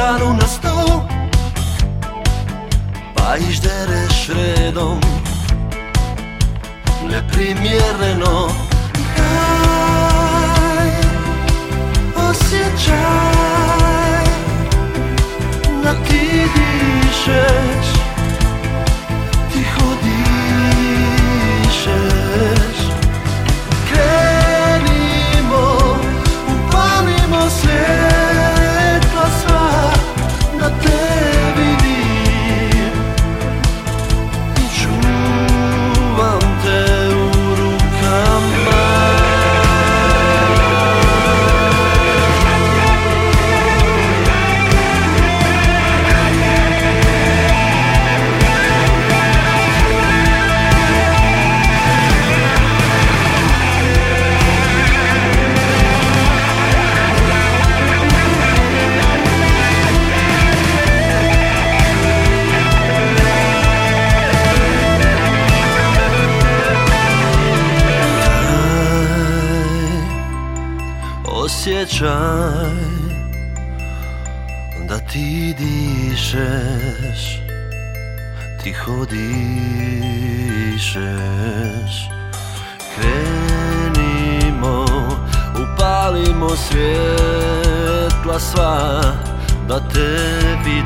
portalu na sto Pa išdereš redom Neprimjereno Daj Osjećaj Na ti dišeš osjećaj Da ti dišeš ti hodišeš. Krenimo Upalimo svjetla sva Da tebi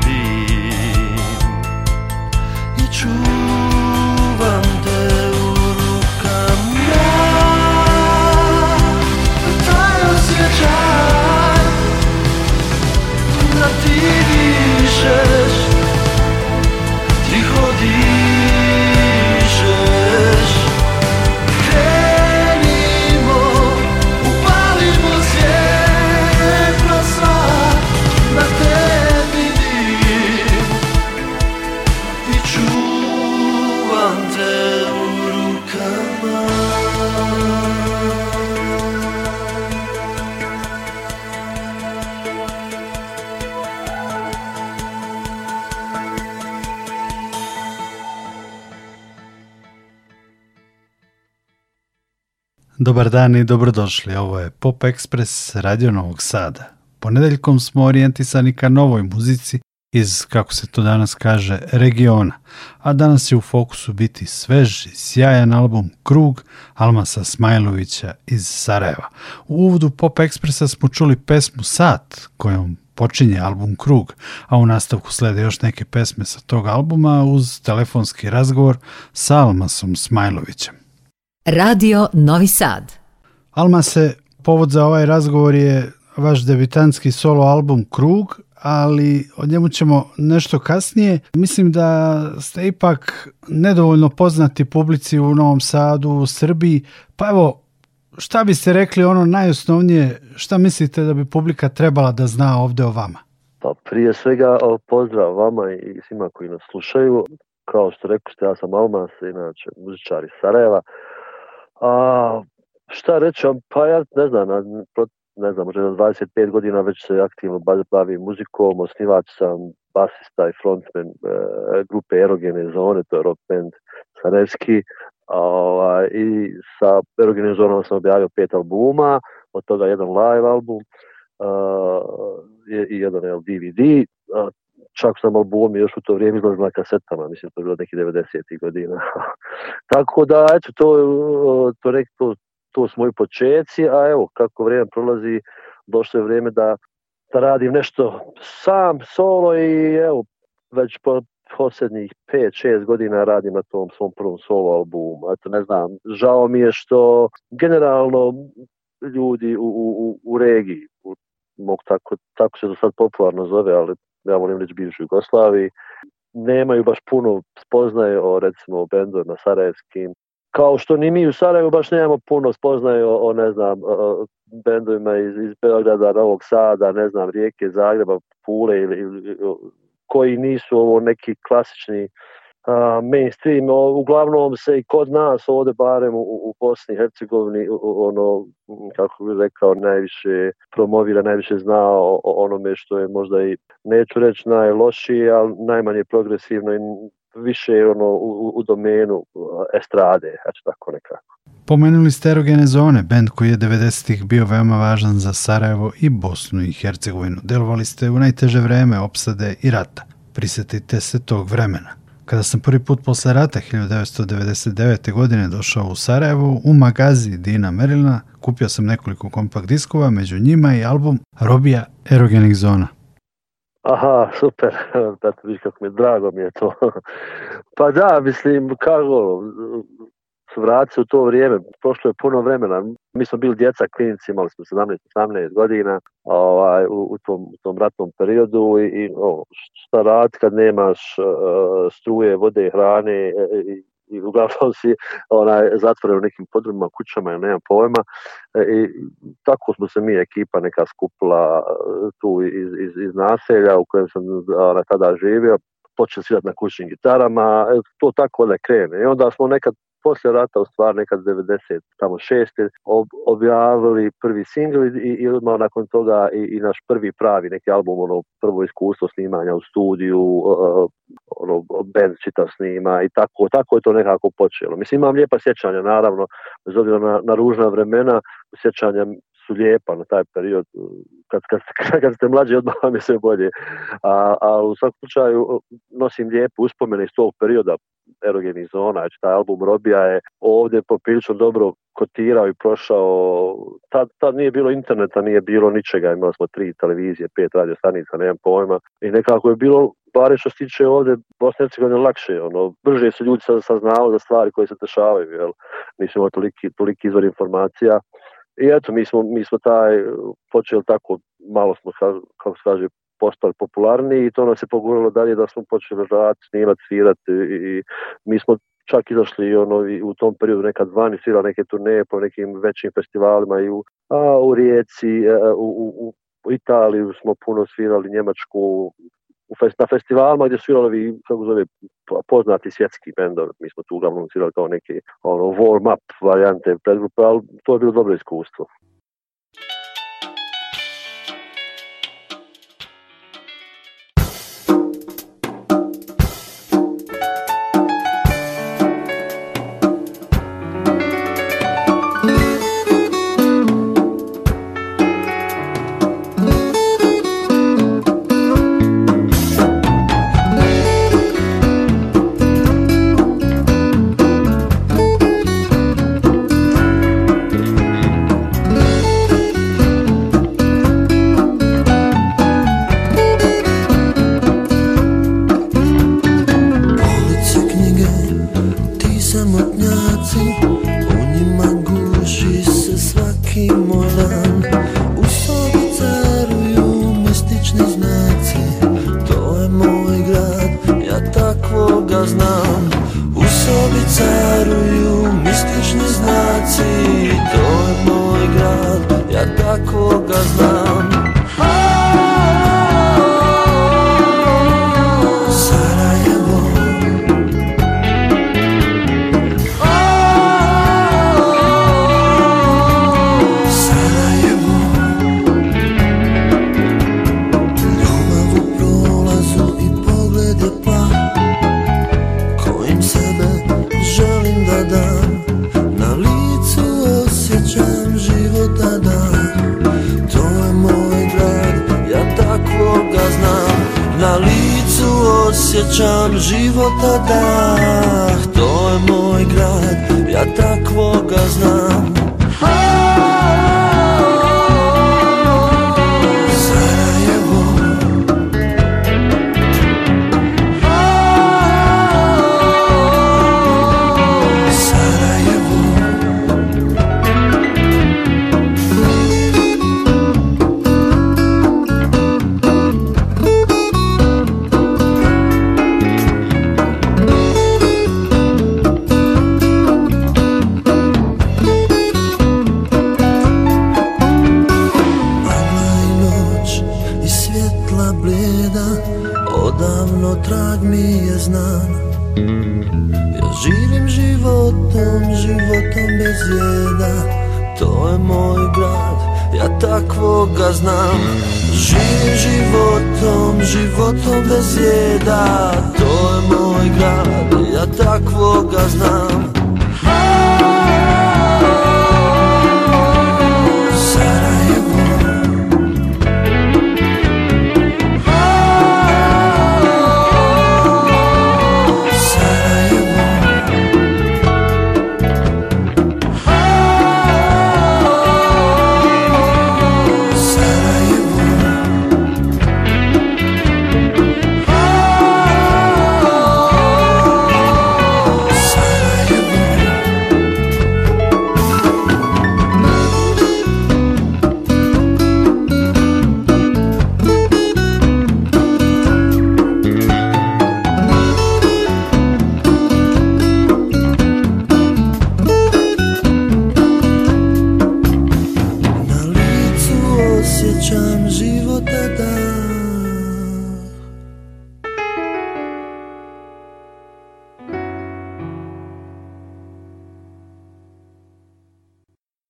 Dobar dan i dobrodošli. Ovo je Pop Express Radio Novog Sada. Ponedeljkom smo orijentisani ka novoj muzici iz, kako se to danas kaže, regiona. A danas je u fokusu biti svež sjajan album Krug Almasa Smajlovića iz Sarajeva. U uvodu Pop Expressa smo čuli pesmu Sat kojom počinje album Krug, a u nastavku slede još neke pesme sa tog albuma uz telefonski razgovor sa Almasom Smajlovićem. Radio Novi Sad. Alma se, povod za ovaj razgovor je vaš debitanski solo album Krug, ali o njemu ćemo nešto kasnije. Mislim da ste ipak nedovoljno poznati publici u Novom Sadu, u Srbiji. Pa evo, šta biste rekli ono najosnovnije, šta mislite da bi publika trebala da zna ovdje o vama? Pa prije svega pozdrav vama i svima koji nas slušaju. Kao što rekoste, ja sam Almas, inače muzičar iz Sarajeva. A, šta reći, pa ja ne znam, ne znam, možda 25 godina već se aktivno bavim muzikom, osnivač sam, basista i frontman e, grupe Erogene zone, to je rock band Sarevski, ovaj, i sa Erogene zonom sam objavio pet albuma, od toga jedan live album, i jedan DVD čak sam album još u to vrijeme izlazili na kasetama, mislim to je bilo neki 90. godina. Tako da, eto, to, to, to, to su moji počeci, a evo, kako vrijeme prolazi, došlo je vrijeme da, da radim nešto sam, solo i evo, već po, posljednjih 5-6 godina radim na tom svom prvom solo albumu. Eto, ne znam, žao mi je što generalno ljudi u, u, u regiji, mogu tako, tako se to sad popularno zove, ali ja volim reći bivšu Jugoslaviji, nemaju baš puno spoznaje o recimo bendovima sarajevskim, kao što ni mi u Sarajevu baš nemamo puno spoznaje o, ne znam, bendovima iz, iz Beograda, Novog Sada, ne znam, Rijeke, Zagreba, Pule ili koji nisu ovo neki klasični mainstream, uglavnom se i kod nas ovdje barem u, Bosni i Hercegovini ono, kako bih rekao, najviše promovira, najviše zna o, onome što je možda i, neću reći najlošije, ali najmanje progresivno i više ono u, domenu estrade, znači tako nekako. Pomenuli ste erogene zone, band koji je 90-ih bio veoma važan za Sarajevo i Bosnu i Hercegovinu. Delovali ste u najteže vreme opsade i rata. Prisetite se tog vremena. Kada sam prvi put posle rata 1999. godine došao u Sarajevo, u magazi Dina Merilna, kupio sam nekoliko kompakt diskova, među njima i album Robija erogenik zona. Aha, super, kako mi drago je to. pa da, mislim, kako, su se u to vrijeme. Prošlo je puno vremena. Mi smo bili djeca, klinici, imali smo 17-18 godina ovaj, u, tom, tom ratnom periodu i, i o, kad nemaš e, struje, vode, hrane e, e, i, i uglavnom si onaj, zatvoren u nekim podrumima, kućama, ja nemam pojma. I tako smo se mi, ekipa neka skupila tu iz, iz, iz naselja u kojem sam ona, tada živio počeli svirati na kućnim gitarama, e, to tako da krene. I onda smo nekad poslije rata, u stvar nekad 90 tamo šeste, objavili prvi singl i, i odmah nakon toga i, naš prvi pravi neki album, ono prvo iskustvo snimanja u studiju, ono, band čita snima i tako, tako je to nekako počelo. Mislim, imam lijepa sjećanja, naravno, bez obzira na, na ružna vremena, sjećanja su lijepa na taj period, kad, kad, kad ste mlađi odmah vam je sve bolje, a, a u svakom slučaju nosim lijepe uspomene iz tog perioda erogenih zona, znači taj album Robija je ovdje poprilično dobro kotirao i prošao, tad, tad nije bilo interneta, nije bilo ničega, imali smo tri televizije, pet radio stanica, nemam pojma, i nekako je bilo barem što se tiče ovdje Bosne Hercegovine lakše, ono, brže su ljudi saznali za stvari koje se dešavaju, jel? nisu imali toliki izvor informacija i eto, mi smo, mi smo taj, počeli tako, malo smo, kako se kaže, postali popularni i to nas je poguralo dalje da smo počeli raditi, snimati, svirati i mi smo čak izašli ono, i u tom periodu nekad vani svira neke turneje po nekim većim festivalima i u, u Rijeci, e, e, u, u Italiju smo puno svirali, Njemačku, u na festivalima gdje su svirali kako zove, poznati svjetski bendovi. Mi smo tu uglavnom svirali kao neke ono, warm-up varijante ali to je bilo dobro iskustvo. osjećam života da To je moj grad, ja takvoga znam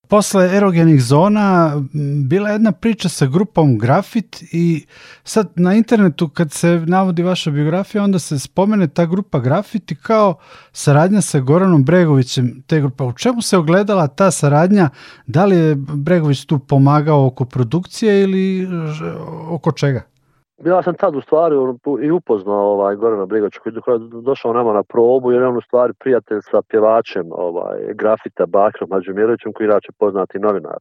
Posle erogenih zona bila jedna priča sa grupom Grafit i sad na internetu kad se navodi vaša biografija onda se spomene ta grupa Grafit i kao saradnja sa Goranom Bregovićem te grupa. U čemu se ogledala ta saradnja? Da li je Bregović tu pomagao oko produkcije ili oko čega? ja sam tad u stvari i upoznao ovaj Gorana Brigoća koji je došao nama na probu jer je on u stvari prijatelj sa pjevačem ovaj, grafita Bakrom Mađumirovićem koji je inače poznati novinar.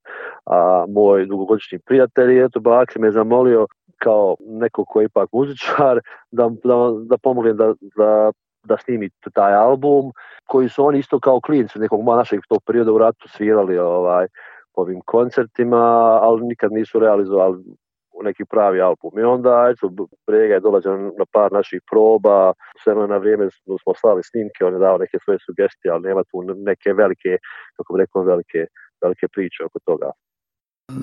A moj dugogodišnji prijatelj je eto Bakri me zamolio kao neko koji je ipak muzičar da, da, da pomognem da, da da snimi taj album koji su oni isto kao klinci nekog našeg tog perioda u ratu svirali ovaj, ovim koncertima, ali nikad nisu realizovali neki pravi album. I onda, eto, Brega je dolazio na par naših proba, sve ono na vrijeme smo slali snimke, on je dao neke svoje sugestije, ali nema tu neke velike, kako bi rekao, velike, velike priče oko toga.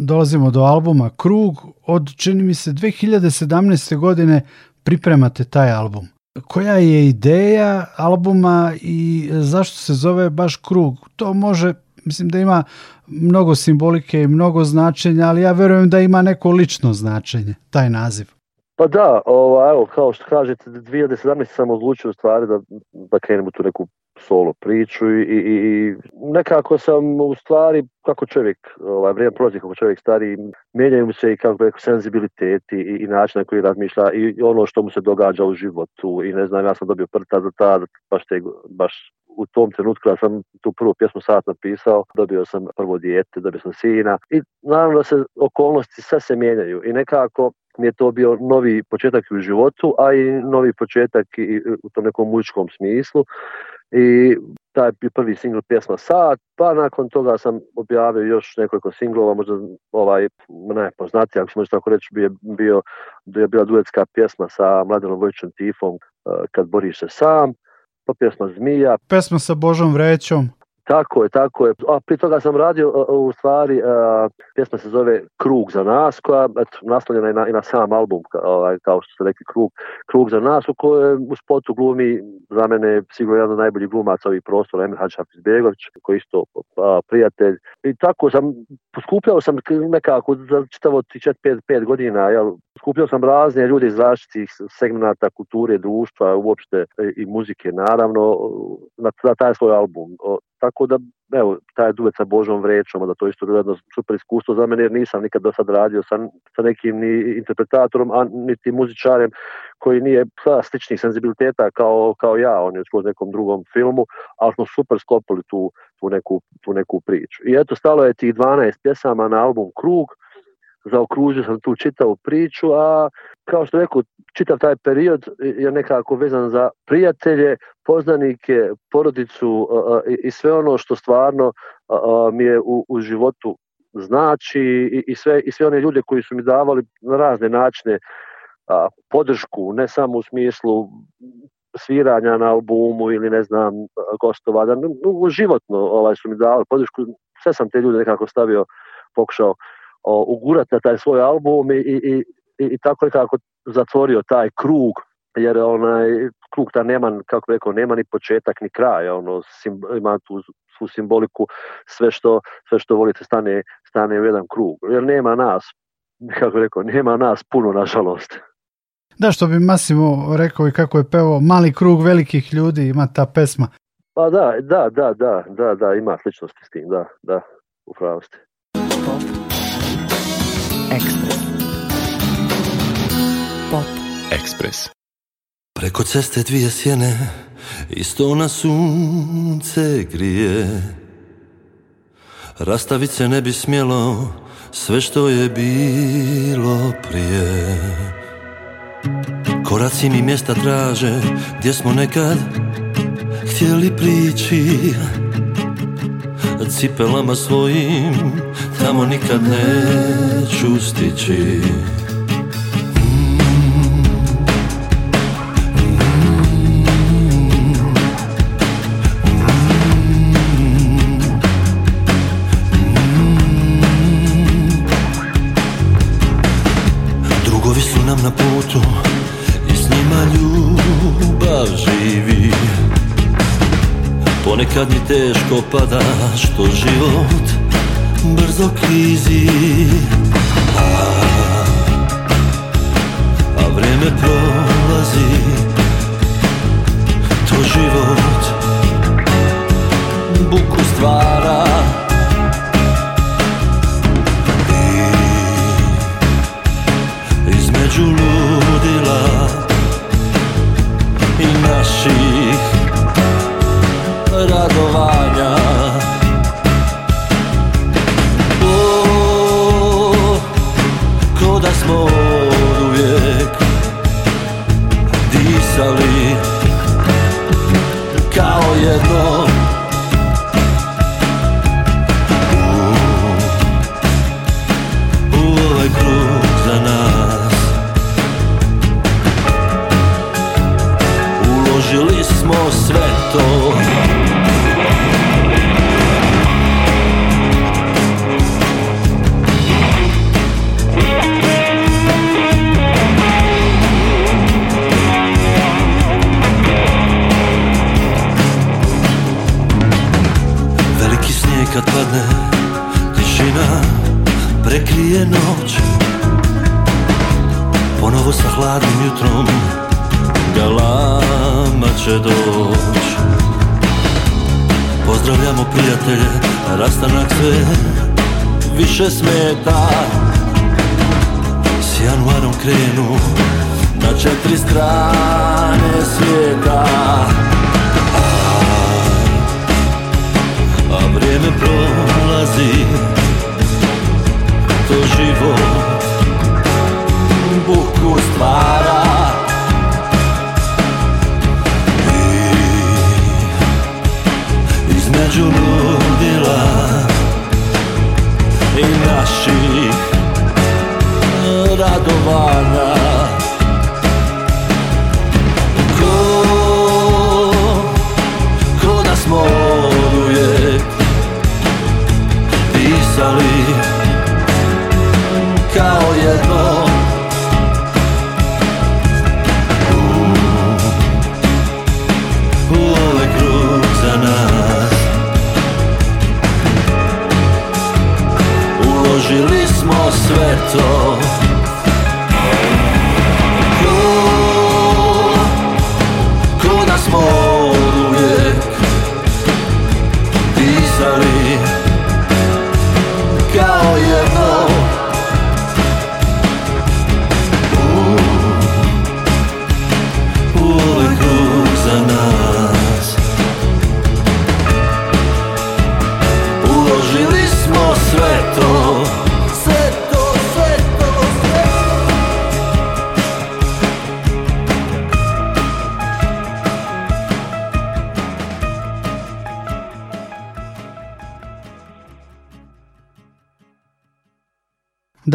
Dolazimo do albuma Krug, od čini mi se 2017. godine pripremate taj album. Koja je ideja albuma i zašto se zove baš Krug? To može mislim da ima mnogo simbolike i mnogo značenja, ali ja vjerujem da ima neko lično značenje, taj naziv. Pa da, ovo, evo, kao što kažete, 2017. sam odlučio u stvari da, da krenem u tu neku solo priču i, i, i nekako sam u stvari, kako čovjek, ovaj, vrijeme prolazi kako čovjek stari, mijenjaju mu se i kako rekao, senzibiliteti i, i način na koji razmišlja i ono što mu se događa u životu i ne znam, ja sam dobio prta za ta, baš, te, baš u tom trenutku kad sam tu prvu pjesmu sat napisao, dobio sam prvo dijete, dobio sam sina i naravno da se okolnosti sve se mijenjaju i nekako mi je to bio novi početak u životu, a i novi početak i u tom nekom mučkom smislu i taj prvi singl pjesma Sat, pa nakon toga sam objavio još nekoliko singlova, možda ovaj najpoznatiji, ako se može tako reći, bio, bio, je bila duetska pjesma sa Mladenom Vojčom Tifom, eh, Kad boriš se sam, to pjesma Zmija. Pesma sa Božom vrećom. Tako je, tako je. A prije toga sam radio e, u stvari, e, pjesma se zove Krug za nas, koja je na, i na sam album, ovaj, kao što ste rekli, Krug, Krug za nas, u kojem u spotu glumi za mene sigurno jedan od najboljih glumaca ovih prostora, Emir Hadžaf koji je isto prijatelj. I tako sam, poskupljao sam nekako za čitavo 4 pet godina, jel, skupljao sam razne ljude iz različitih segmenata kulture, društva, uopšte e, i muzike, naravno, na, taj svoj album. tako tako da, evo, taj duet sa Božom vrećom, da to isto jedno super iskustvo za mene, jer nisam nikad do sad radio sa, sa nekim ni interpretatorom, a niti muzičarem koji nije sa sličnih senzibiliteta kao, kao ja, on je u nekom drugom filmu, ali smo super sklopili tu, tu, neku, tu neku priču. I eto, stalo je tih 12 pjesama na album Krug, zaokružio sam tu čitavu priču, a kao što rekao, čitav taj period je nekako vezan za prijatelje, poznanike, porodicu e, e, i sve ono što stvarno e, mi je u, životu znači i, sve, i sve one ljude koji su mi davali na razne načine podršku, ne samo u smislu sviranja na albumu ili ne znam gostova, da, životno ovaj, su mi davali podršku, sve sam te ljude nekako stavio, pokušao o, na taj svoj album i, i, i, i tako zatvorio taj krug jer onaj krug ta nema, kako rekao, nema ni početak ni kraj, ono, ima tu svu simboliku, sve što, sve što volite stane, stane u jedan krug, jer nema nas, kako rekao, nema nas puno, nažalost. Da, što bi Masimo rekao i kako je pevao, mali krug velikih ljudi ima ta pesma. Pa da, da, da, da, da, da, ima sličnosti s tim, da, da, u pravosti. Ekspres. Pop. Ekspres. Preko ceste dvije sjene, isto na sunce grije. Rastavit se ne bi smjelo sve što je bilo prije. Koraci mi mjesta traže gdje smo nekad htjeli prići Cipelama svojim tamo nikad neću stići Ponekad mi teško pada što život brzo klizi A, a vrijeme prolazi To život buku stvara I između ludila i naših भगवान više smeta S januarom krenu na četiri strane svijeta A, a vrijeme prolazi To život buku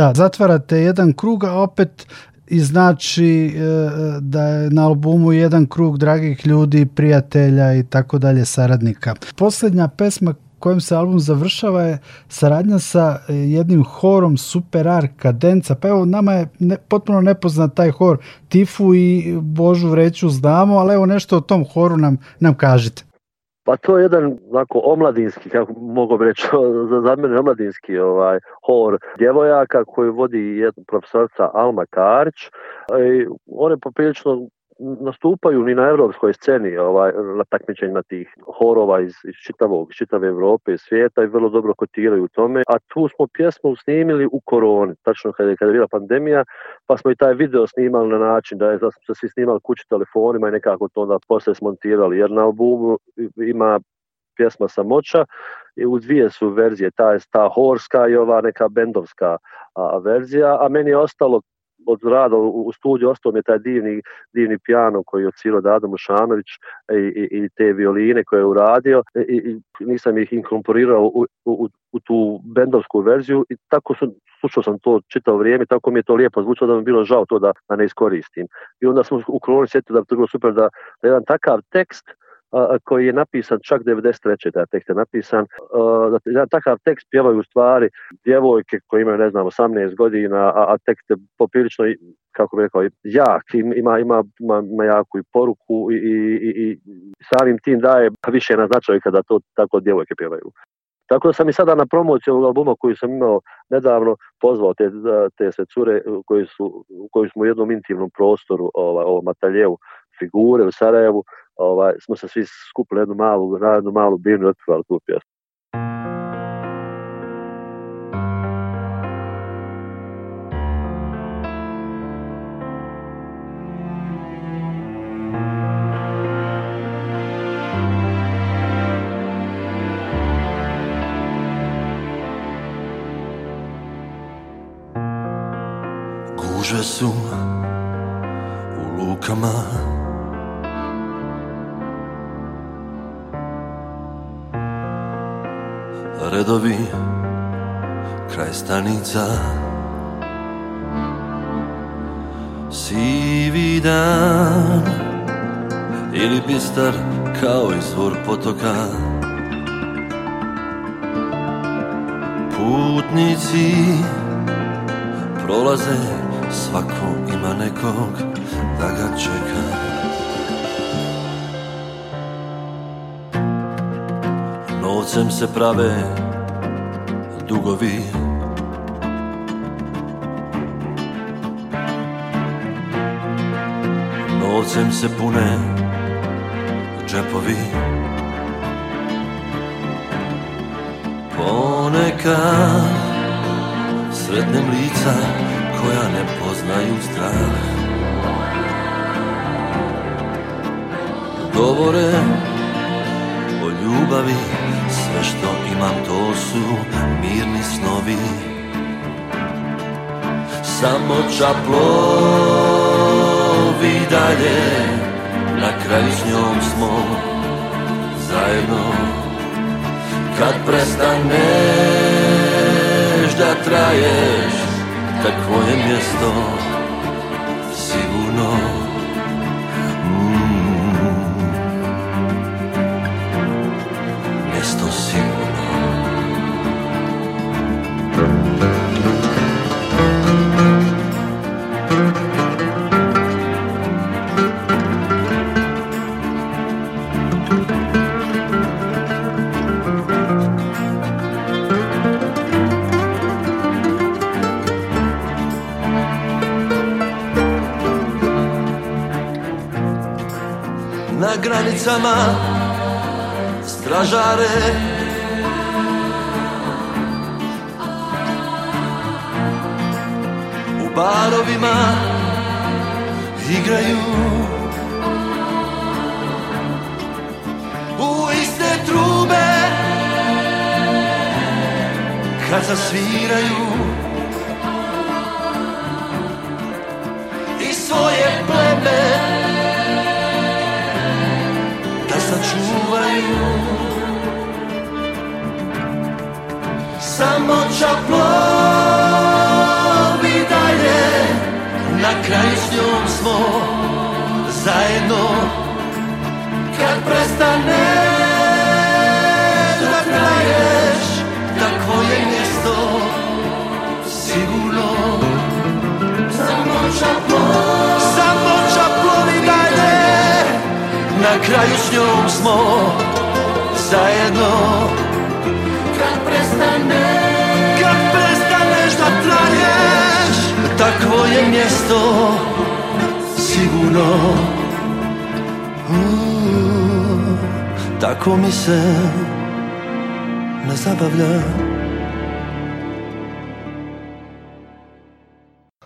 da, zatvarate jedan krug, a opet i znači e, da je na albumu jedan krug dragih ljudi, prijatelja i tako dalje, saradnika. Posljednja pesma kojom se album završava je saradnja sa e, jednim horom superarka, Kadenca. Pa evo, nama je potpuno nepoznat taj hor. Tifu i Božu vreću znamo, ali evo nešto o tom horu nam, nam kažite. Pa to je jedan onako omladinski, kako mogu reći, za mene omladinski ovaj, hor djevojaka koju vodi jedna profesorca Alma Karć. E, on je poprilično nastupaju ni na europskoj sceni ovaj, na takmičenjima tih horova iz, iz, čitavog, čitave Europe i svijeta i vrlo dobro kotiraju u tome. A tu smo pjesmu snimili u koroni, tačno kada je, je bila pandemija, pa smo i taj video snimali na način da, je, da smo se svi snimali kući telefonima i nekako to onda poslije smontirali, jer na albumu ima pjesma Samoća i u dvije su verzije, ta, ta horska i ova neka bendovska verzija, a meni je ostalo od rada u, studiju ostao mi je taj divni, divni pijano koji je cilo Dado Mušanović e, i, i, te violine koje je uradio e, i, nisam ih inkorporirao u, u, tu bendovsku verziju i tako sam, slušao sam to čitao vrijeme, tako mi je to lijepo zvučalo da mi bilo žao to da, ne iskoristim. I onda smo u sjetili da bi to bilo super da, da jedan takav tekst koji je napisan čak 93. taj tekst je napisan. Jedan takav tekst pjevaju u stvari djevojke koje imaju, ne znam, 18 godina, a, a tekst je poprilično, kako bi rekao, jak, ima, ima, ima, jaku i poruku i, i, i samim tim daje više na značaju kada to tako djevojke pjevaju. Tako da sam i sada na promociju ovog albuma koji sam imao nedavno pozvao te, te cure koji su, smo u jednom intimnom prostoru, ovaj, ovom figure u Sarajevu, ovaj, smo se svi skupili jednu malu, na jednu malu binu i otpivali tu pjesmu. Gužve su u lukama redovi kraj stanica Sivi dan ili bistar kao izvor potoka Putnici prolaze svako ima nekog da ga čeka novcem se prave dugovi Novcem se pune džepovi Ponekad sretnem lica koja ne poznaju strah Govore o ljubavi sve što imam to su mirni snovi Samo čaplo plovi dalje Na kraju s njom smo zajedno Kad prestaneš da traješ Takvo je mjesto ulicama stražare U barovima igraju U iste trube kad zasviraju I svoje plebe kuća plovi dalje, na kraju s njom smo zajedno. Kad prestane da traješ, tako je mjesto sigurno. Samo plovi, plovi dalje, na kraju s njom smo zajedno. Takvo je mjesto sigurno Tako mi se ne zabavlja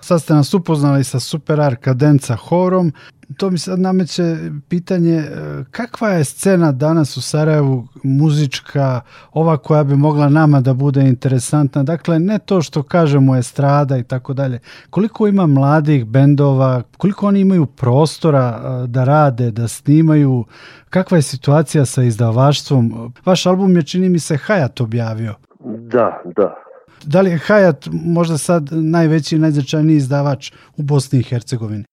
Sad ste nas upoznali sa super arkadenca horom to mi sad nameće pitanje e, kakva je scena danas u Sarajevu muzička, ova koja bi mogla nama da bude interesantna. Dakle, ne to što kažemo estrada i tako dalje. Koliko ima mladih bendova, koliko oni imaju prostora e, da rade, da snimaju, kakva je situacija sa izdavaštvom? Vaš album je čini mi se Hayat objavio. Da, da. Da li je Hayat možda sad najveći i najznačajniji izdavač u Bosni i Hercegovini?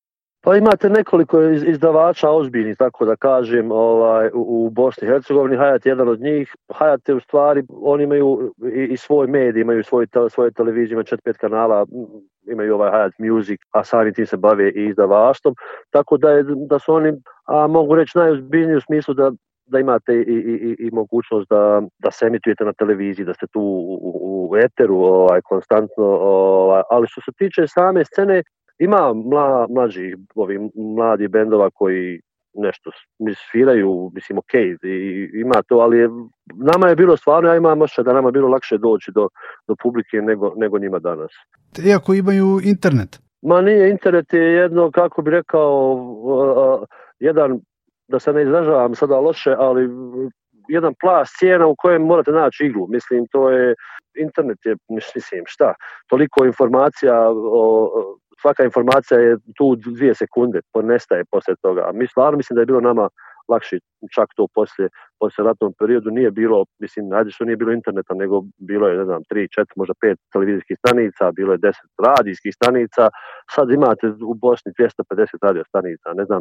Pa imate nekoliko izdavača ozbiljni, tako da kažem, ovaj, u, Bosni i Hercegovini. Hajat je jedan od njih. Hajat je u stvari, oni imaju i, svoj medij, imaju svoj, svoje televizije, imaju četiri, pet kanala, imaju ovaj Hayat Music, a sami tim se bave i izdavaštvom. Tako da, da su oni, a mogu reći, najozbiljniji u smislu da da imate i, i, i mogućnost da, da se emitujete na televiziji, da ste tu u, eteru ovaj, konstantno, ovaj, ali što se tiče same scene, ima mla, mlađi, ovi mladi bendova koji nešto sviraju, mislim ok, i, ima to, ali je, nama je bilo stvarno, ja imam oša da nama je bilo lakše doći do, do publike nego, nego njima danas. Iako imaju internet? Ma nije, internet je jedno, kako bi rekao, jedan, da se ne izražavam sada loše, ali jedan plas cijena u kojem morate naći iglu. Mislim, to je, internet je, mislim, šta, toliko informacija o, svaka informacija je tu dvije sekunde, ponestaje poslije toga. A mi stvarno mislim da je bilo nama lakše čak to poslije, poslije ratnom periodu nije bilo, mislim, najde što nije bilo interneta, nego bilo je, ne znam, tri, četiri, možda pet televizijskih stanica, bilo je deset radijskih stanica, sad imate u Bosni 250 radio stanica, ne znam,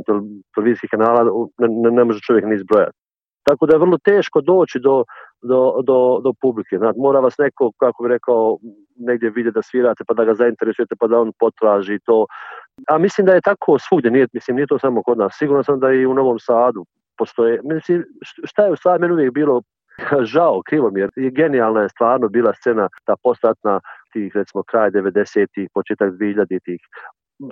televizijskih kanala ne, ne, ne može čovjek ni izbrojati. Tako da je vrlo teško doći do, do, do, do publike. Znači, mora vas neko, kako bi rekao, negdje vidjeti da svirate pa da ga zainteresujete pa da on potraži to. A mislim da je tako svugdje, nije, mislim, nije to samo kod nas. Sigurno sam da i u Novom Sadu postoje. Mislim, šta je u Sadu meni uvijek bilo žao, krivo mi jer je genijalna je stvarno bila scena ta postatna tih recimo kraj 90-ih, početak 2000-ih.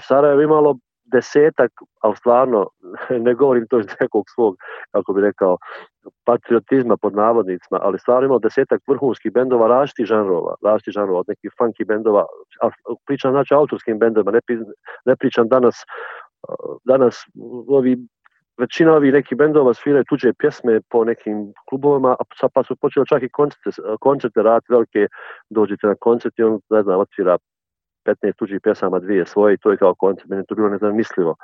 Sarajevo imalo desetak, ali stvarno ne govorim to iz nekog svog, kako bi rekao, patriotizma pod navodnicima, ali stvarno imao desetak vrhunskih bendova različitih žanrova, različitih žanrova, od nekih funky bendova, pričam znači autorskim bendovima, ne, pričam danas, danas ovi većina ovih nekih bendova sviraju tuđe pjesme po nekim klubovima, a pa su počeli čak i koncerte, koncerte velike, dođete na koncert i on, ne znam, otvira 15 tuđih pjesama, dvije svoje i to je kao koncept, meni to bilo nezamislivo.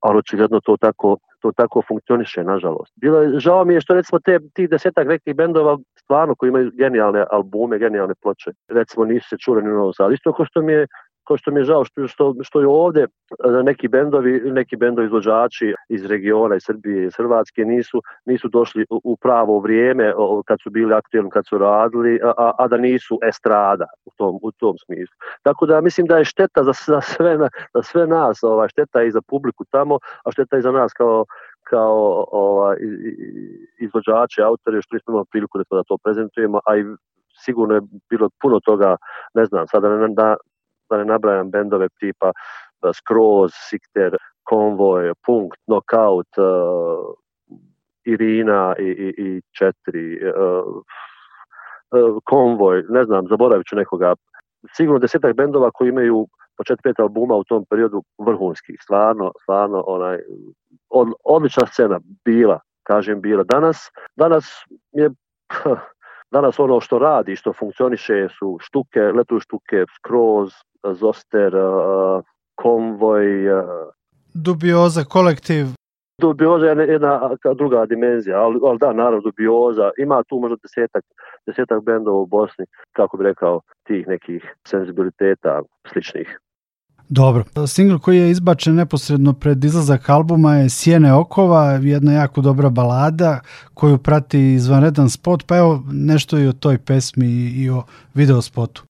Ali očigledno to tako, to tako funkcioniše, nažalost. Bilo žao mi je što recimo te, tih desetak nekih bendova stvarno koji imaju genijalne albume, genijalne ploče, recimo nisu se čuli ni u Novom Sadu. Isto kao što mi je kao što mi je žao što, što, što je ovdje e, neki bendovi, neki bendovi izvođači iz regiona, iz Srbije, i Hrvatske nisu, nisu došli u pravo vrijeme kad su bili aktualni, kad su radili, a, a da nisu estrada u tom, u tom smislu. Tako da mislim da je šteta za, za sve, za sve nas, ova šteta i za publiku tamo, a šteta i za nas kao, kao ova, izvođače, autore, što nismo imali priliku da to prezentujemo, a i sigurno je bilo puno toga, ne znam, sada da, da ne nabrajam bendove tipa e, Skroz, Sikter, Konvoj, Punkt, Knockout, e, Irina i, četiri, e, Konvoj, ne znam, zaboravit ću nekoga. Sigurno desetak bendova koji imaju po četiri pet albuma u tom periodu vrhunskih, stvarno, stvarno odlična scena bila, kažem bila. Danas, danas je danas ono što radi, što funkcioniše su štuke, letu štuke, skroz, Zoster, uh, Konvoj. Uh, Dubioza, kolektiv. Dubioza je jedna druga dimenzija, ali, da, naravno, Dubioza. Ima tu možda desetak, desetak bendova u Bosni, kako bi rekao, tih nekih senzibiliteta sličnih. Dobro. Singl koji je izbačen neposredno pred izlazak albuma je Sjene okova, jedna jako dobra balada koju prati izvanredan spot, pa evo nešto i o toj pesmi i o videospotu.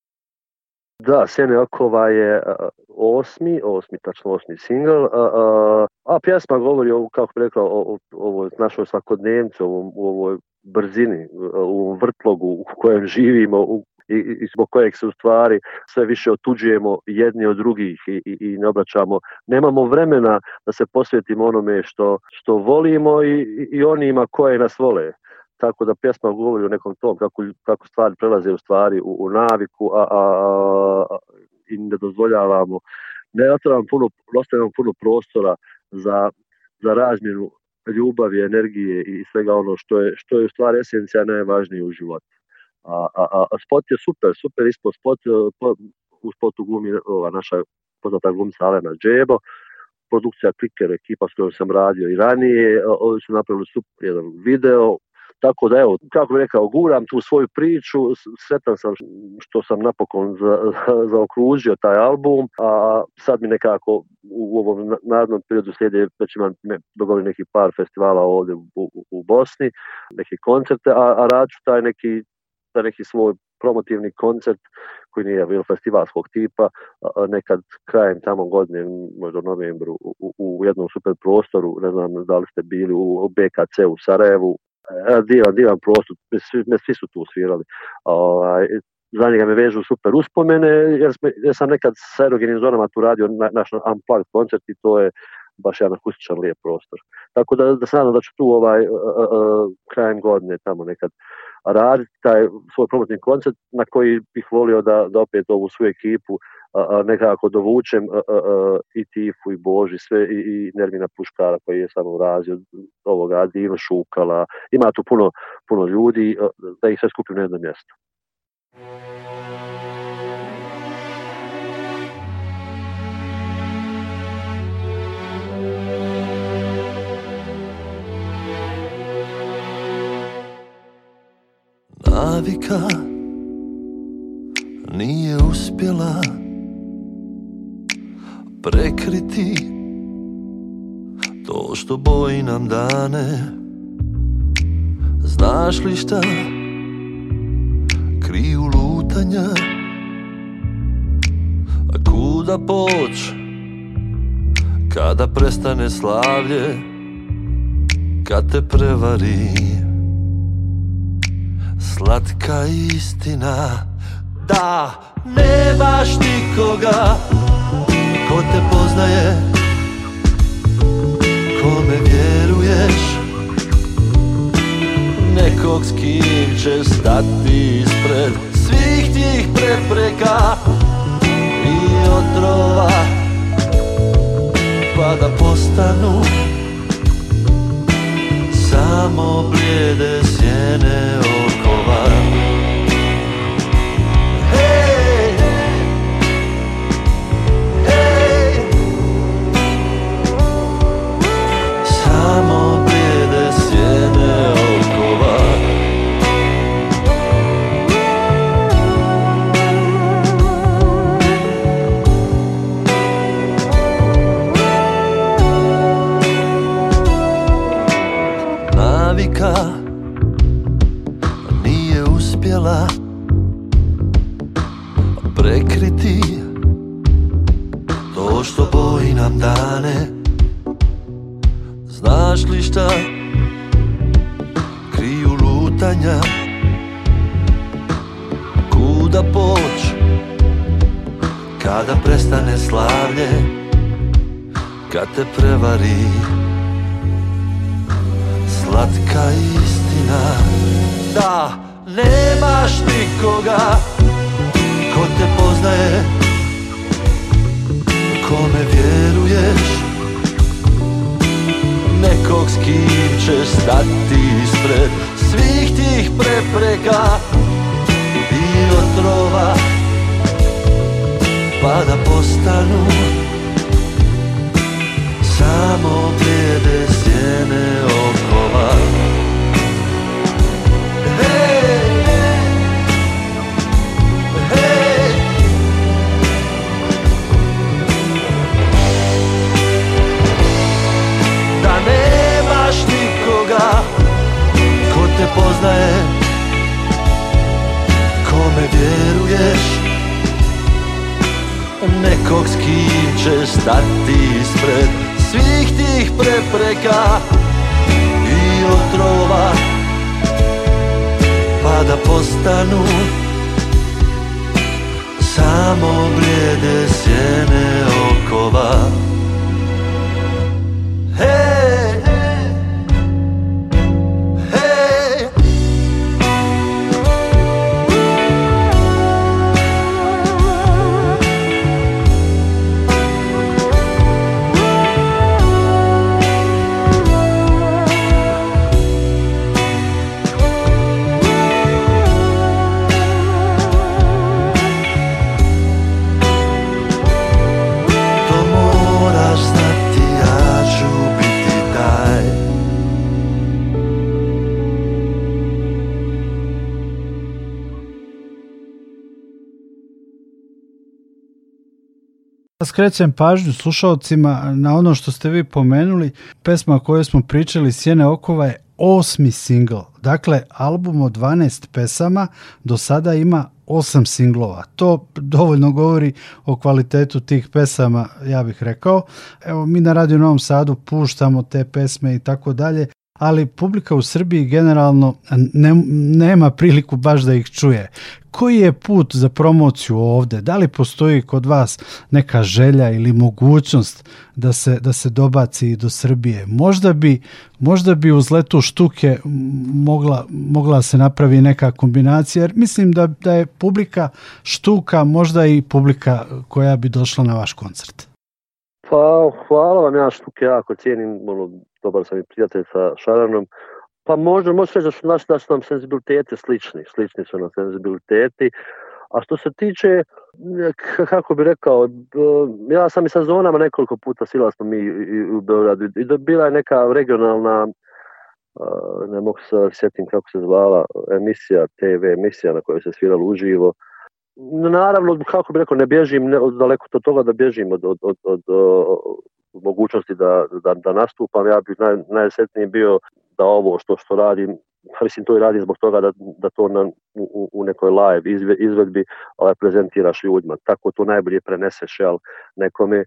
Da, Sjene Okova je e, osmi, osmi, tačno osmi single, e, a, pjesma govori, o, kako bi rekla, o, našoj svakodnevnici, u ovoj brzini, e, u vrtlogu u kojem živimo, i, zbog kojeg se u stvari sve više otuđujemo jedni od drugih i, ne obraćamo. Nemamo vremena da se posvetimo onome što, što volimo i, i onima koje nas vole tako da pjesma govori o nekom tom, kako, kako stvari prelaze u stvari u, u naviku, a, a, a, i ne dozvoljavamo, ne otvaramo puno, puno prostora za, za razmjenu ljubavi, energije i svega ono što je, što je u stvari esencija najvažnije u životu. A, a, a spot je super, super ispod spot, u spotu glumi ova naša poznata glumica Alena Džebo, produkcija Clicker ekipa s kojom sam radio i ranije, ovdje su napravili super jedan video, tako da evo, kako bih rekao, guram tu svoju priču, sretan sam što sam napokon za, zaokružio taj album, a sad mi nekako u ovom narodnom periodu slijede, već imam dogovorio neki par festivala ovdje u, Bosni, neki koncerte, a, a ću taj neki, svoj promotivni koncert koji nije bio festivalskog tipa, nekad krajem tamo godine, možda u novembru, u, u jednom super prostoru, ne znam da li ste bili u BKC u Sarajevu, divan, e, divan prostor, svi, svi su tu svirali. Ovaj, za njega me vežu super uspomene, jer, smo, sam nekad s erogenim zonama tu radio na, naš unplugged koncert i to je baš jedan akustičan lijep prostor. Tako da, da se nadam da ću tu ovaj, e, e, krajem godine tamo nekad raditi taj svoj promotni koncert na koji bih volio da, da opet ovu svoju ekipu nekako dovučem i Tifu i Boži, sve i Nermina Puškara koji je samo razio ovoga, Divno Šukala, ima tu puno, puno ljudi, da ih sve skupim na jedno mjesto. Navika nije uspjela prekriti To što boji nam dane Znaš li šta Kriju lutanja A kuda poć Kada prestane slavlje Kad te prevari Slatka istina Da, nemaš nikoga Ko te poznaje, kome vjeruješ Nekog s kim će stati ispred svih tih prepreka I otrova Pa da postanu samo blijede sjene okova amor. Kriju lutanja Kuda poć Kada prestane slavlje Kad te prevari Slatka istina nekog s kim ćeš stati ispred svih tih prepreka i otrova pa da postanu samo bijede sjene okova hey! nemaš nikoga Ko te poznaje Kome vjeruješ Nekog s kim će stati ispred Svih tih prepreka I otrova Pa da postanu Samo blijede sjene okova Hey! Skrećem pažnju slušalcima na ono što ste vi pomenuli. Pesma o kojoj smo pričali, Sjene okova, je osmi single, Dakle, album od 12 pesama do sada ima osam singlova. To dovoljno govori o kvalitetu tih pesama, ja bih rekao. Evo, mi na Radio Novom Sadu puštamo te pesme i tako dalje ali publika u Srbiji generalno nema priliku baš da ih čuje. Koji je put za promociju ovde? Da li postoji kod vas neka želja ili mogućnost da se, da se dobaci i do Srbije? Možda bi, možda bi uz letu štuke mogla, mogla se napravi neka kombinacija, jer mislim da, da je publika štuka možda i publika koja bi došla na vaš koncert. Pa, hvala vam, ja štuke jako cijenim, ono, dobar sam i prijatelj sa Šaranom, pa možda, možda reći da su, naš, da su nam senzibiliteti slični, slični su nam senzibiliteti, a što se tiče, kako bi rekao, ja sam i sa zonama nekoliko puta sila smo mi u Beogradu i bila je neka regionalna, ne mogu se sjetim kako se zvala, emisija, TV emisija na kojoj se sviralo uživo. Naravno, kako bi rekao, ne bježim ne, daleko od toga da bježim od, od mogućnosti da, da, da nastupam, ja bih naj, bio da ovo što što radim, mislim to i radim zbog toga da, da to na, u, u nekoj live izvedbi ovaj, prezentiraš ljudima, tako to najbolje preneseš jel, nekome.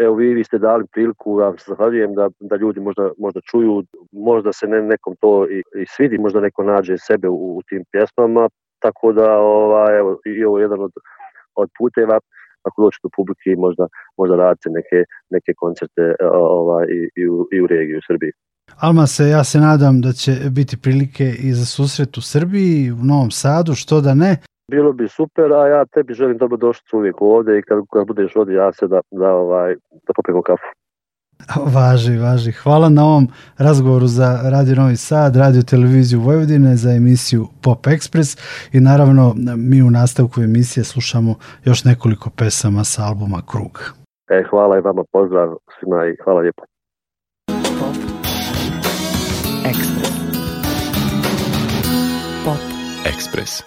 Evo vi, vi ste dali priliku, ja se zahvaljujem da, da ljudi možda, možda čuju, možda se ne, nekom to i, i svidi, možda neko nađe sebe u, tim pjesmama, tako da ovaj, evo, i ovo je jedan od, od puteva ako dođu do publike i možda, možda radite neke, neke koncerte e, ovaj, i, i, u, i u regiji u Srbiji. Alma se, ja se nadam da će biti prilike i za susret u Srbiji, u Novom Sadu, što da ne. Bilo bi super, a ja tebi želim došli uvijek ovdje i kad, kad budeš ovdje ja se da, da, ovaj, da popijemo kafu. Važi, važi. Hvala na ovom razgovoru za Radio Novi Sad, Radio Televiziju Vojvodine, za emisiju Pop Express i naravno mi u nastavku emisije slušamo još nekoliko pesama sa albuma Krug. E, hvala i vama, pozdrav svima i hvala lijepo. Pop Express. Express.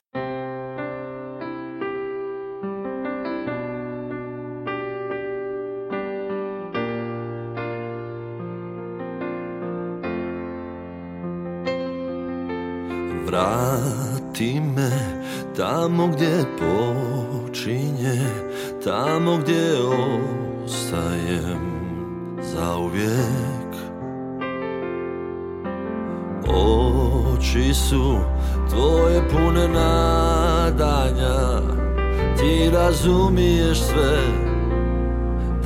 Vrati me tamo gdje počinje, tamo gdje ostajem za uvijek. Oči su tvoje pune nadanja, ti razumiješ sve,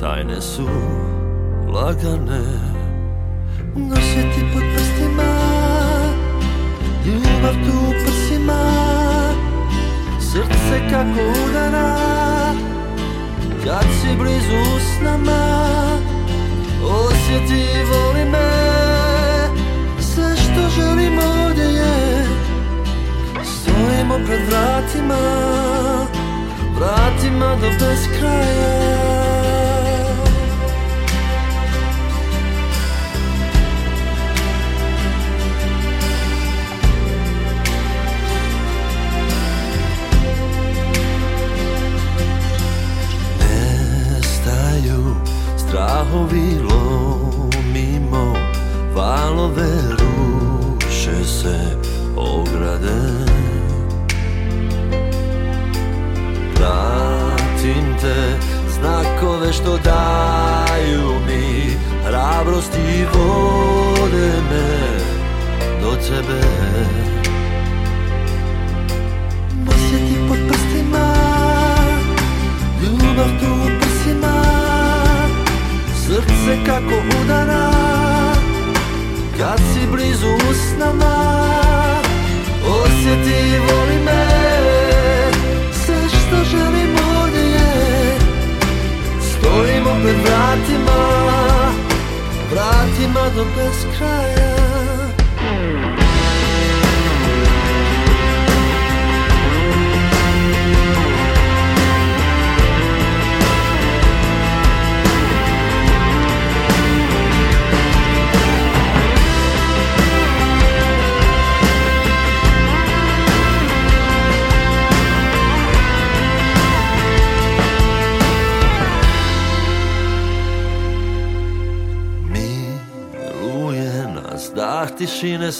tajne su lagane. Ljubav tu u prsima Srce kako udara Kad si blizu s nama Osjeti voli me Sve što želim ovdje je Stojimo pred vratima Vratima do bez kraja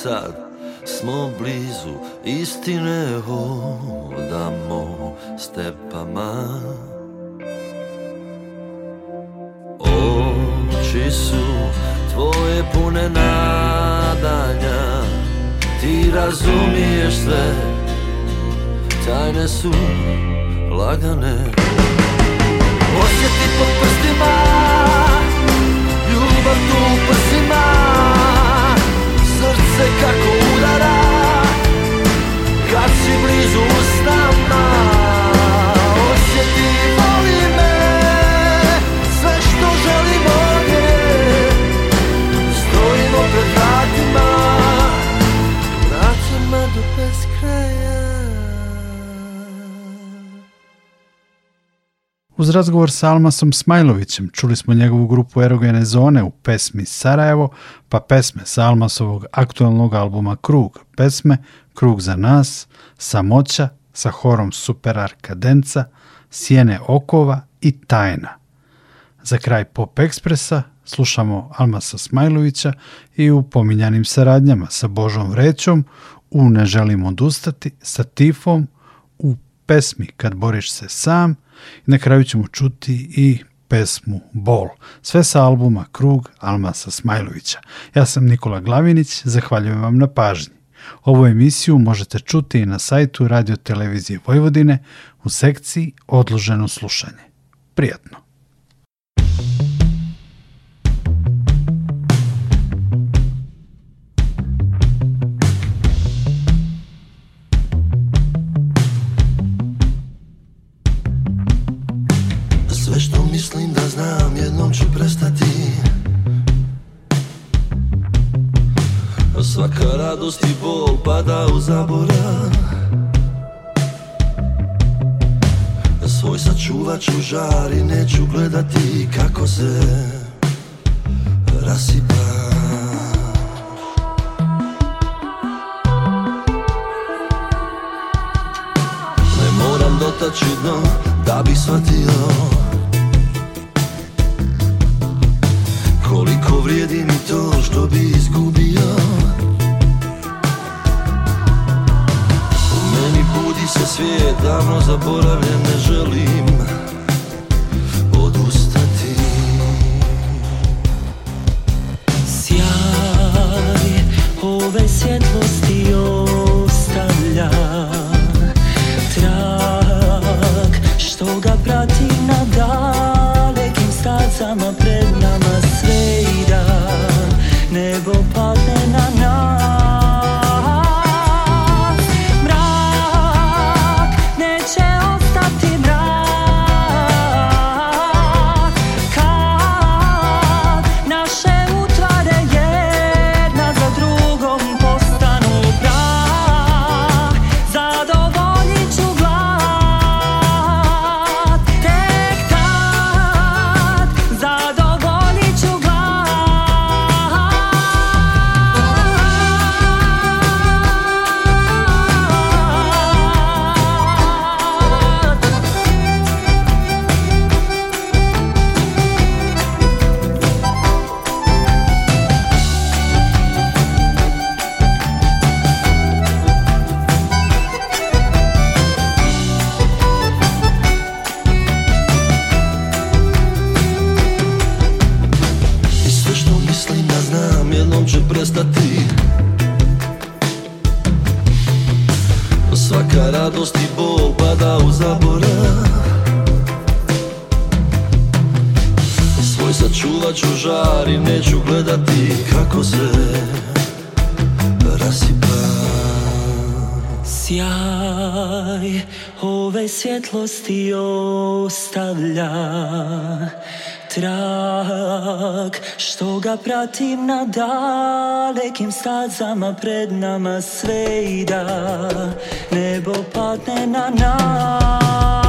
sad smo blizu istine hodamo stepama Oči su tvoje pune nadanja Ti razumiješ sve Tajne su lagane Osjeti po prstima Ljubav tu u prsima se kako udara Kad si blizu s nama Uz razgovor sa Almasom Smajlovićem čuli smo njegovu grupu Erogene zone u pesmi Sarajevo, pa pesme sa Almasovog aktualnog albuma Krug, pesme Krug za nas, Samoća, sa horom Superarkadenca, Sjene okova i Tajna. Za kraj Pop Ekspresa slušamo Almasa Smajlovića i u pominjanim saradnjama sa Božom Vrećom, u Ne želim odustati, sa Tifom, u pesmi Kad boriš se sam – na kraju ćemo čuti i pesmu Bol. Sve sa albuma Krug Almasa Smajlovića. Ja sam Nikola Glavinić, zahvaljujem vam na pažnji. Ovu emisiju možete čuti i na sajtu Radio Televizije Vojvodine u sekciji Odloženo slušanje. Prijatno! prestati Svaka radost i bol pada u zabora. Svoj sačuvat ću žar i neću gledati kako se rasipa Ne moram dotaći dno da bi shvatio povrijedi mi to što bi izgubio U meni budi se svijet, davno zaboravljen ne želim Što ga pratim na dalekim stazama Pred nama sve i da Nebo padne na nas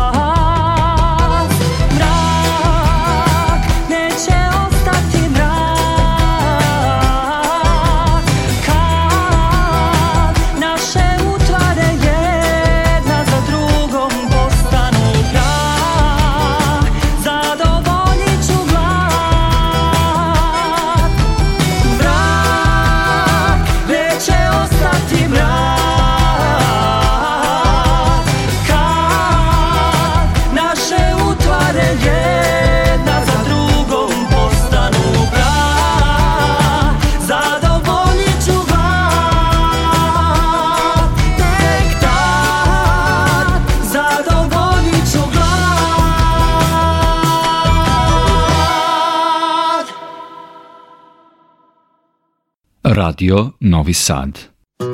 Radio Novi Sad. Tu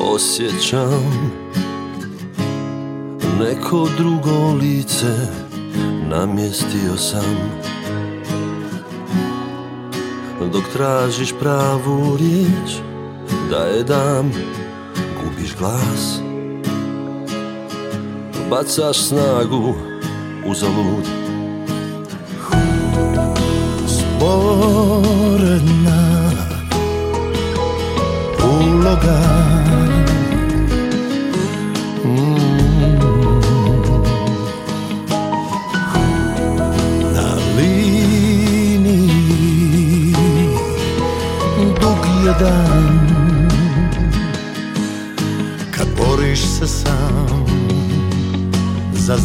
osjećam Neko drugo lice namjestio sam dok tražiš pravu riječ Da je dam Gubiš glas Bacaš snagu u zalud Sporedna Uloga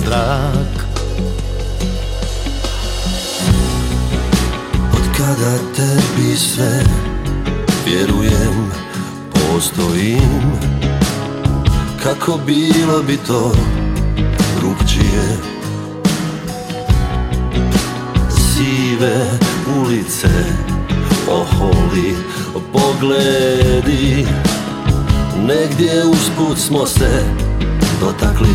zrak Od kada tebi sve vjerujem, postojim Kako bilo bi to drugčije Sive ulice, oholi, pogledi Negdje usput smo se dotakli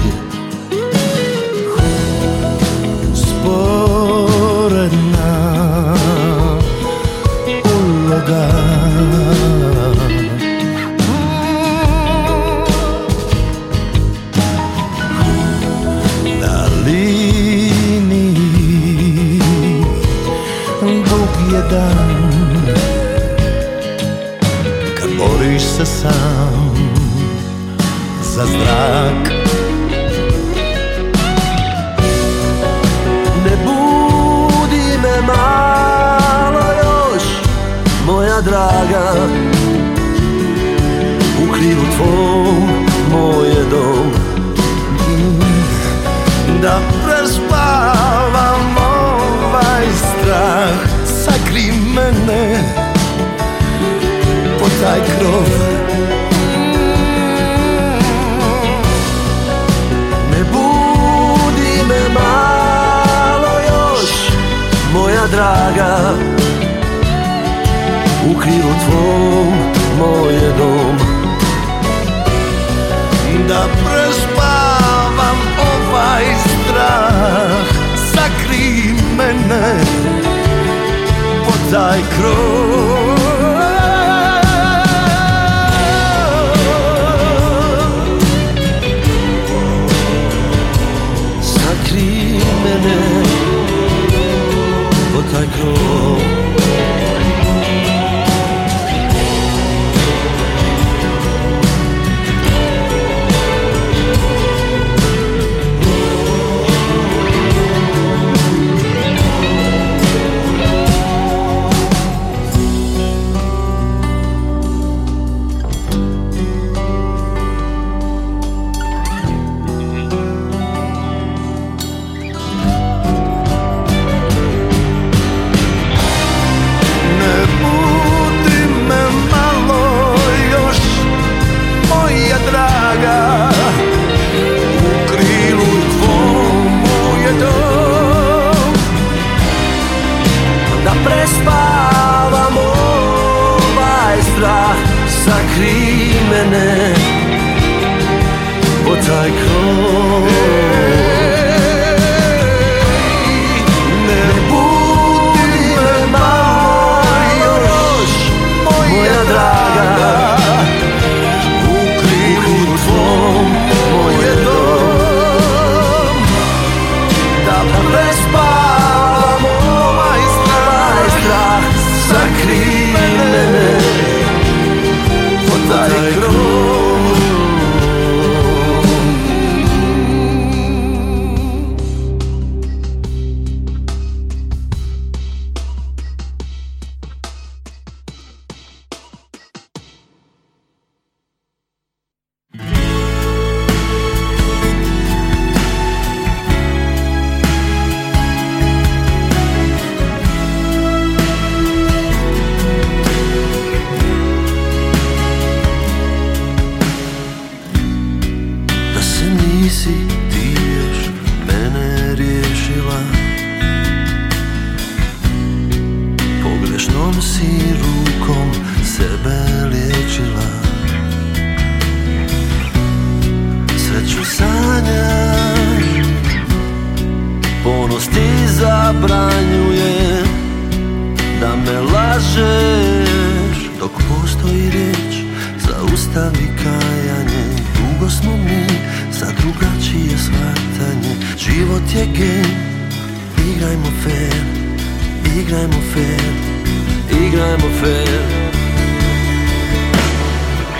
Okolnost ti zabranjuje Da me lažeš Dok postoji riječ Zaustavi kajanje Dugo smo mi Za drugačije shvatanje Život je gen Igrajmo fair Igrajmo fair Igrajmo fair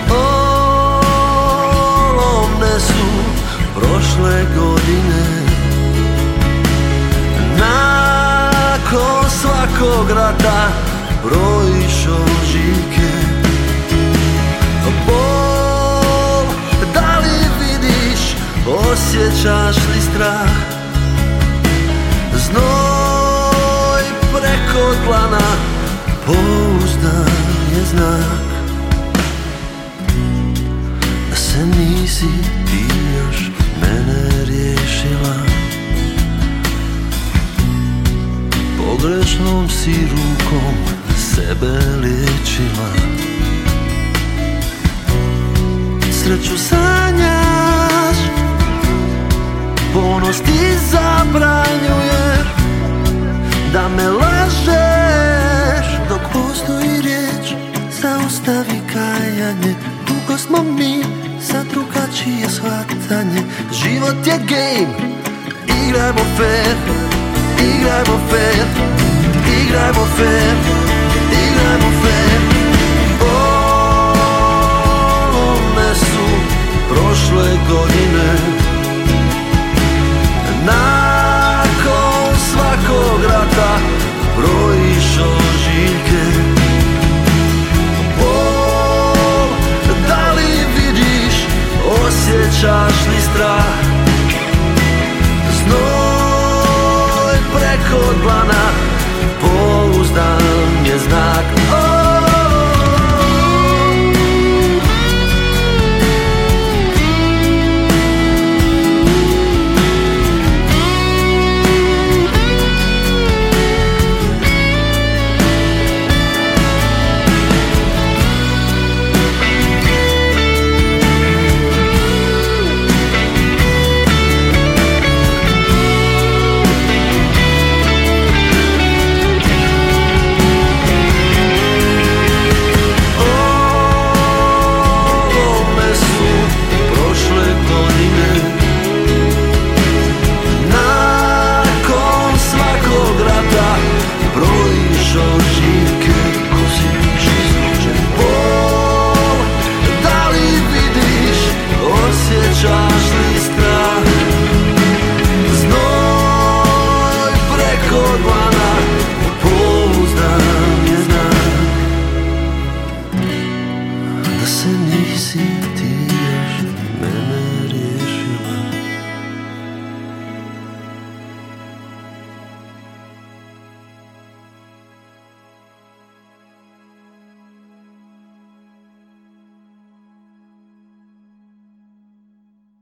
Olovne su Prošle godine oko svakog rata brojiš ožike Bol, da li vidiš, osjećaš li strah Znoj preko dlana, pouzdan je znak Da se nisi ti još mene riješila pogrešnom si rukom sebe liječila Sreću sanjaš, ponos ti zabranjuje Da me lažeš, dok postoji riječ Zaustavi kajanje, dugo smo mi za drugačije shvatanje Život je game, igrajmo fair Igrajmo fair, igrajmo fair, igrajmo fair Bolne su prošle godine Urbana